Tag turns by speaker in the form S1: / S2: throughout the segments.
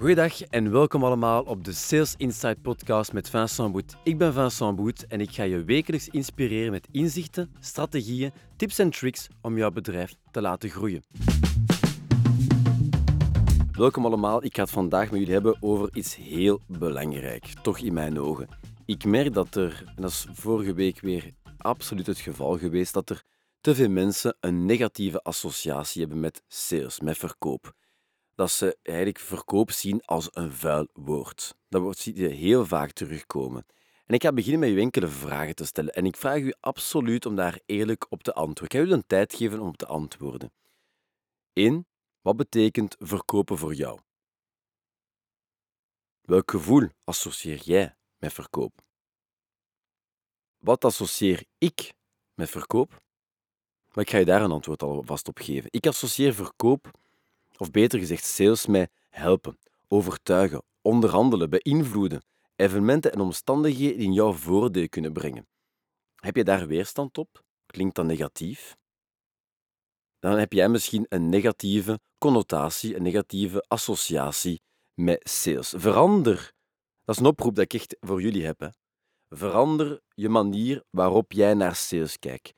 S1: Goedendag en welkom allemaal op de Sales Insight podcast met Vincent Boet. Ik ben Vincent Boet en ik ga je wekelijks inspireren met inzichten, strategieën, tips en tricks om jouw bedrijf te laten groeien. Welkom allemaal, ik ga het vandaag met jullie hebben over iets heel belangrijk, toch in mijn ogen. Ik merk dat er, en dat is vorige week weer absoluut het geval geweest, dat er te veel mensen een negatieve associatie hebben met sales, met verkoop dat ze eigenlijk verkoop zien als een vuil woord. Dat woord zie je heel vaak terugkomen. En ik ga beginnen met u enkele vragen te stellen. En ik vraag u absoluut om daar eerlijk op te antwoorden. Ik ga u een tijd geven om op te antwoorden. 1. Wat betekent verkopen voor jou? Welk gevoel associeer jij met verkoop? Wat associeer ik met verkoop? Maar ik ga je daar een antwoord alvast op geven. Ik associeer verkoop of beter gezegd sales, mij helpen, overtuigen, onderhandelen, beïnvloeden, evenementen en omstandigheden die in jouw voordeel kunnen brengen. Heb je daar weerstand op? Klinkt dat negatief? Dan heb jij misschien een negatieve connotatie, een negatieve associatie met sales. Verander, dat is een oproep dat ik echt voor jullie heb. Hè. Verander je manier waarop jij naar sales kijkt.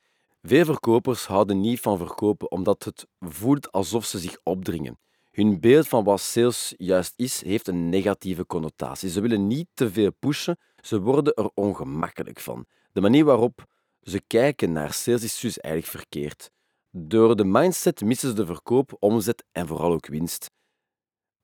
S1: Veel verkopers houden niet van verkopen omdat het voelt alsof ze zich opdringen. Hun beeld van wat sales juist is, heeft een negatieve connotatie. Ze willen niet te veel pushen, ze worden er ongemakkelijk van. De manier waarop ze kijken naar sales is dus eigenlijk verkeerd. Door de mindset missen ze de verkoop, omzet en vooral ook winst.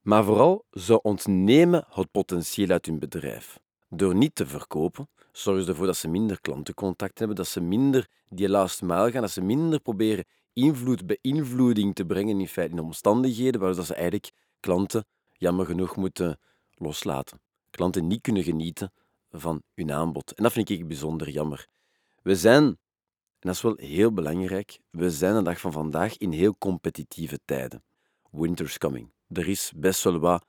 S1: Maar vooral, ze ontnemen het potentieel uit hun bedrijf. Door niet te verkopen, zorgen ze ervoor dat ze minder klantencontact hebben, dat ze minder die last mile gaan, dat ze minder proberen invloed, beïnvloeding te brengen in feite in omstandigheden waardoor ze eigenlijk klanten jammer genoeg moeten loslaten. Klanten niet kunnen genieten van hun aanbod. En dat vind ik bijzonder jammer. We zijn, en dat is wel heel belangrijk, we zijn de dag van vandaag in heel competitieve tijden. Winter's coming. Er is best wel wat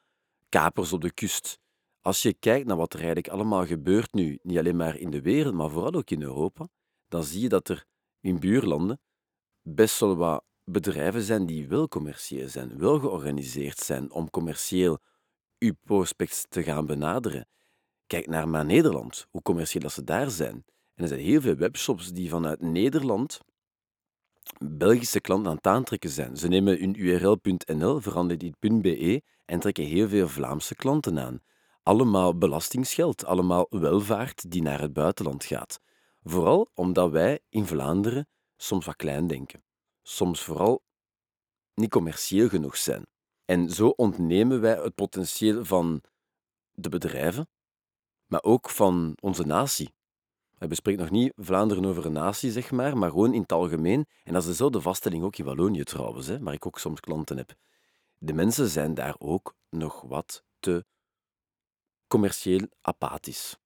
S1: kapers op de kust. Als je kijkt naar wat er eigenlijk allemaal gebeurt nu, niet alleen maar in de wereld, maar vooral ook in Europa, dan zie je dat er in buurlanden best wel wat bedrijven zijn die wel commercieel zijn, wel georganiseerd zijn om commercieel uw prospects te gaan benaderen. Kijk naar maar Nederland, hoe commercieel dat ze daar zijn. En er zijn heel veel webshops die vanuit Nederland Belgische klanten aan het aantrekken zijn. Ze nemen hun url.nl, veranderen die .be en trekken heel veel Vlaamse klanten aan allemaal belastingsgeld, allemaal welvaart die naar het buitenland gaat. Vooral omdat wij in Vlaanderen soms wat klein denken. Soms vooral niet commercieel genoeg zijn. En zo ontnemen wij het potentieel van de bedrijven, maar ook van onze natie. We bespreken nog niet Vlaanderen over een natie, zeg maar, maar gewoon in het algemeen. En dat is dezelfde vaststelling ook in Wallonië trouwens, hè, waar ik ook soms klanten heb. De mensen zijn daar ook nog wat te commercieel apathisch.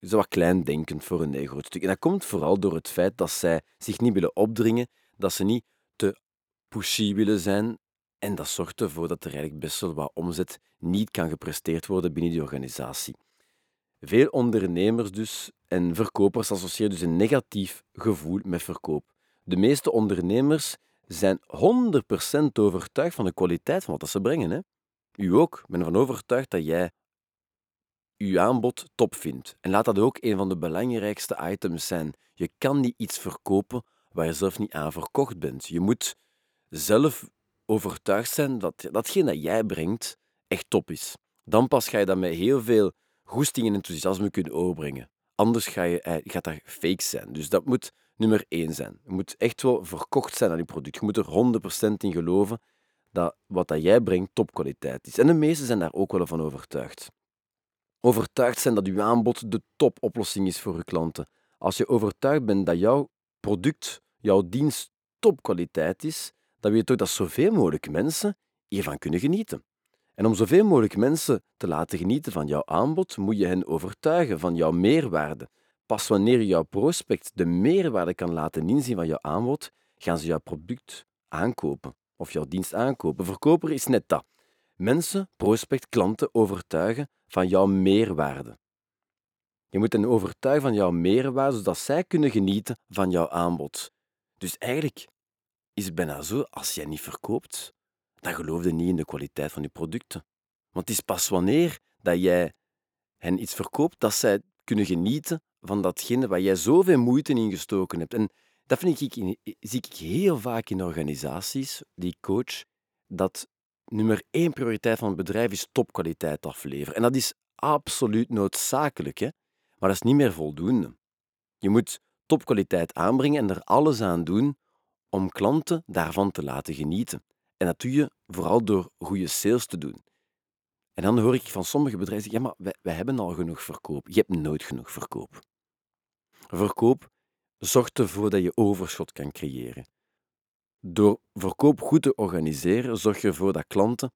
S1: Zo wat kleindenkend voor een groot stuk. En dat komt vooral door het feit dat zij zich niet willen opdringen, dat ze niet te pushy willen zijn. En dat zorgt ervoor dat er eigenlijk best wel wat omzet niet kan gepresteerd worden binnen die organisatie. Veel ondernemers dus en verkopers associëren dus een negatief gevoel met verkoop. De meeste ondernemers zijn 100% overtuigd van de kwaliteit van wat ze brengen. Hè? U ook. Ik ben ervan overtuigd dat jij je aanbod top vindt. En laat dat ook een van de belangrijkste items zijn. Je kan niet iets verkopen waar je zelf niet aan verkocht bent. Je moet zelf overtuigd zijn dat datgene dat jij brengt echt top is. Dan pas ga je dat met heel veel goesting en enthousiasme kunnen overbrengen. Anders ga je, eh, gaat dat fake zijn. Dus dat moet nummer één zijn. Je moet echt wel verkocht zijn aan je product. Je moet er 100% in geloven dat wat dat jij brengt topkwaliteit is. En de meesten zijn daar ook wel van overtuigd overtuigd zijn dat uw aanbod de topoplossing is voor uw klanten. Als je overtuigd bent dat jouw product, jouw dienst topkwaliteit is, dan weet je toch dat zoveel mogelijk mensen hiervan kunnen genieten. En om zoveel mogelijk mensen te laten genieten van jouw aanbod, moet je hen overtuigen van jouw meerwaarde. Pas wanneer jouw prospect de meerwaarde kan laten inzien van jouw aanbod, gaan ze jouw product aankopen of jouw dienst aankopen. Verkoper is net dat mensen, prospect, klanten overtuigen van jouw meerwaarde. Je moet hen overtuigen van jouw meerwaarde, zodat zij kunnen genieten van jouw aanbod. Dus eigenlijk is het bijna zo, als jij niet verkoopt, dan geloof je niet in de kwaliteit van je producten. Want het is pas wanneer dat jij hen iets verkoopt, dat zij kunnen genieten van datgene waar jij zoveel moeite in gestoken hebt. En dat vind ik, zie ik heel vaak in organisaties die coach, dat nummer één prioriteit van het bedrijf is topkwaliteit afleveren. En dat is absoluut noodzakelijk, hè? maar dat is niet meer voldoende. Je moet topkwaliteit aanbrengen en er alles aan doen om klanten daarvan te laten genieten. En dat doe je vooral door goede sales te doen. En dan hoor ik van sommige bedrijven zeggen, ja, maar wij hebben al genoeg verkoop. Je hebt nooit genoeg verkoop. Verkoop zorgt ervoor dat je overschot kan creëren. Door verkoop goed te organiseren, zorg je ervoor dat klanten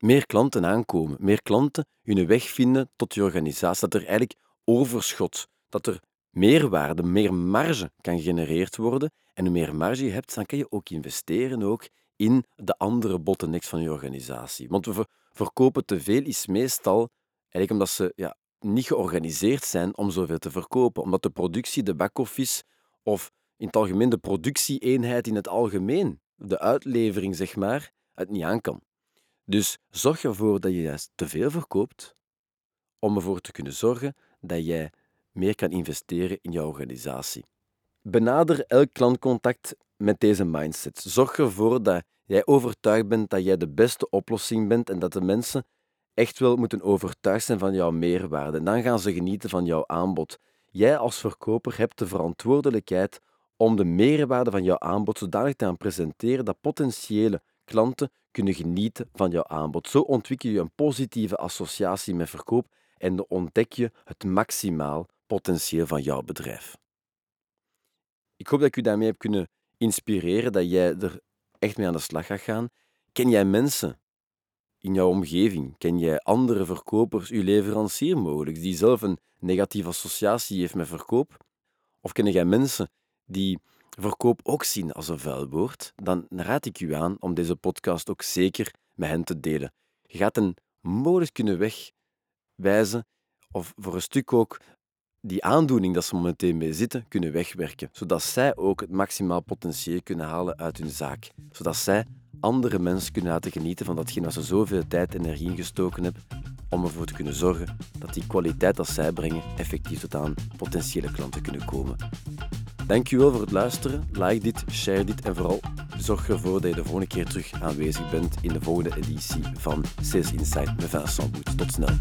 S1: meer klanten aankomen, meer klanten hun weg vinden tot je organisatie, dat er eigenlijk overschot, dat er meerwaarde, meer marge kan genereerd worden. En hoe meer marge je hebt, dan kan je ook investeren ook in de andere bottlenecks van je organisatie. Want we verkopen te veel is meestal eigenlijk omdat ze ja, niet georganiseerd zijn om zoveel te verkopen. Omdat de productie, de back-office of in het algemeen de productieeenheid in het algemeen, de uitlevering zeg maar, het niet aan kan. Dus zorg ervoor dat je juist te veel verkoopt om ervoor te kunnen zorgen dat jij meer kan investeren in jouw organisatie. Benader elk klantcontact met deze mindset. Zorg ervoor dat jij overtuigd bent dat jij de beste oplossing bent en dat de mensen echt wel moeten overtuigd zijn van jouw meerwaarde. En dan gaan ze genieten van jouw aanbod. Jij als verkoper hebt de verantwoordelijkheid om de meerwaarde van jouw aanbod zodanig te presenteren dat potentiële klanten kunnen genieten van jouw aanbod. Zo ontwikkel je een positieve associatie met verkoop en ontdek je het maximaal potentieel van jouw bedrijf. Ik hoop dat ik u daarmee heb kunnen inspireren, dat jij er echt mee aan de slag gaat gaan. Ken jij mensen in jouw omgeving? Ken jij andere verkopers, uw leverancier mogelijk, die zelf een negatieve associatie heeft met verkoop? Of ken jij mensen die verkoop ook zien als een vuil woord? Dan raad ik u aan om deze podcast ook zeker met hen te delen. Je gaat een mogelijk kunnen wegwijzen, of voor een stuk ook die aandoening dat ze momenteel mee zitten, kunnen wegwerken. Zodat zij ook het maximaal potentieel kunnen halen uit hun zaak. Zodat zij andere mensen kunnen laten genieten van datgene waar ze zoveel tijd en energie in gestoken hebben, om ervoor te kunnen zorgen dat die kwaliteit dat zij brengen effectief tot aan potentiële klanten kunnen komen. Dankjewel voor het luisteren. Like dit, share dit en vooral zorg ervoor dat je de volgende keer terug aanwezig bent in de volgende editie van Sales Insight met Vincent Boet. Tot snel.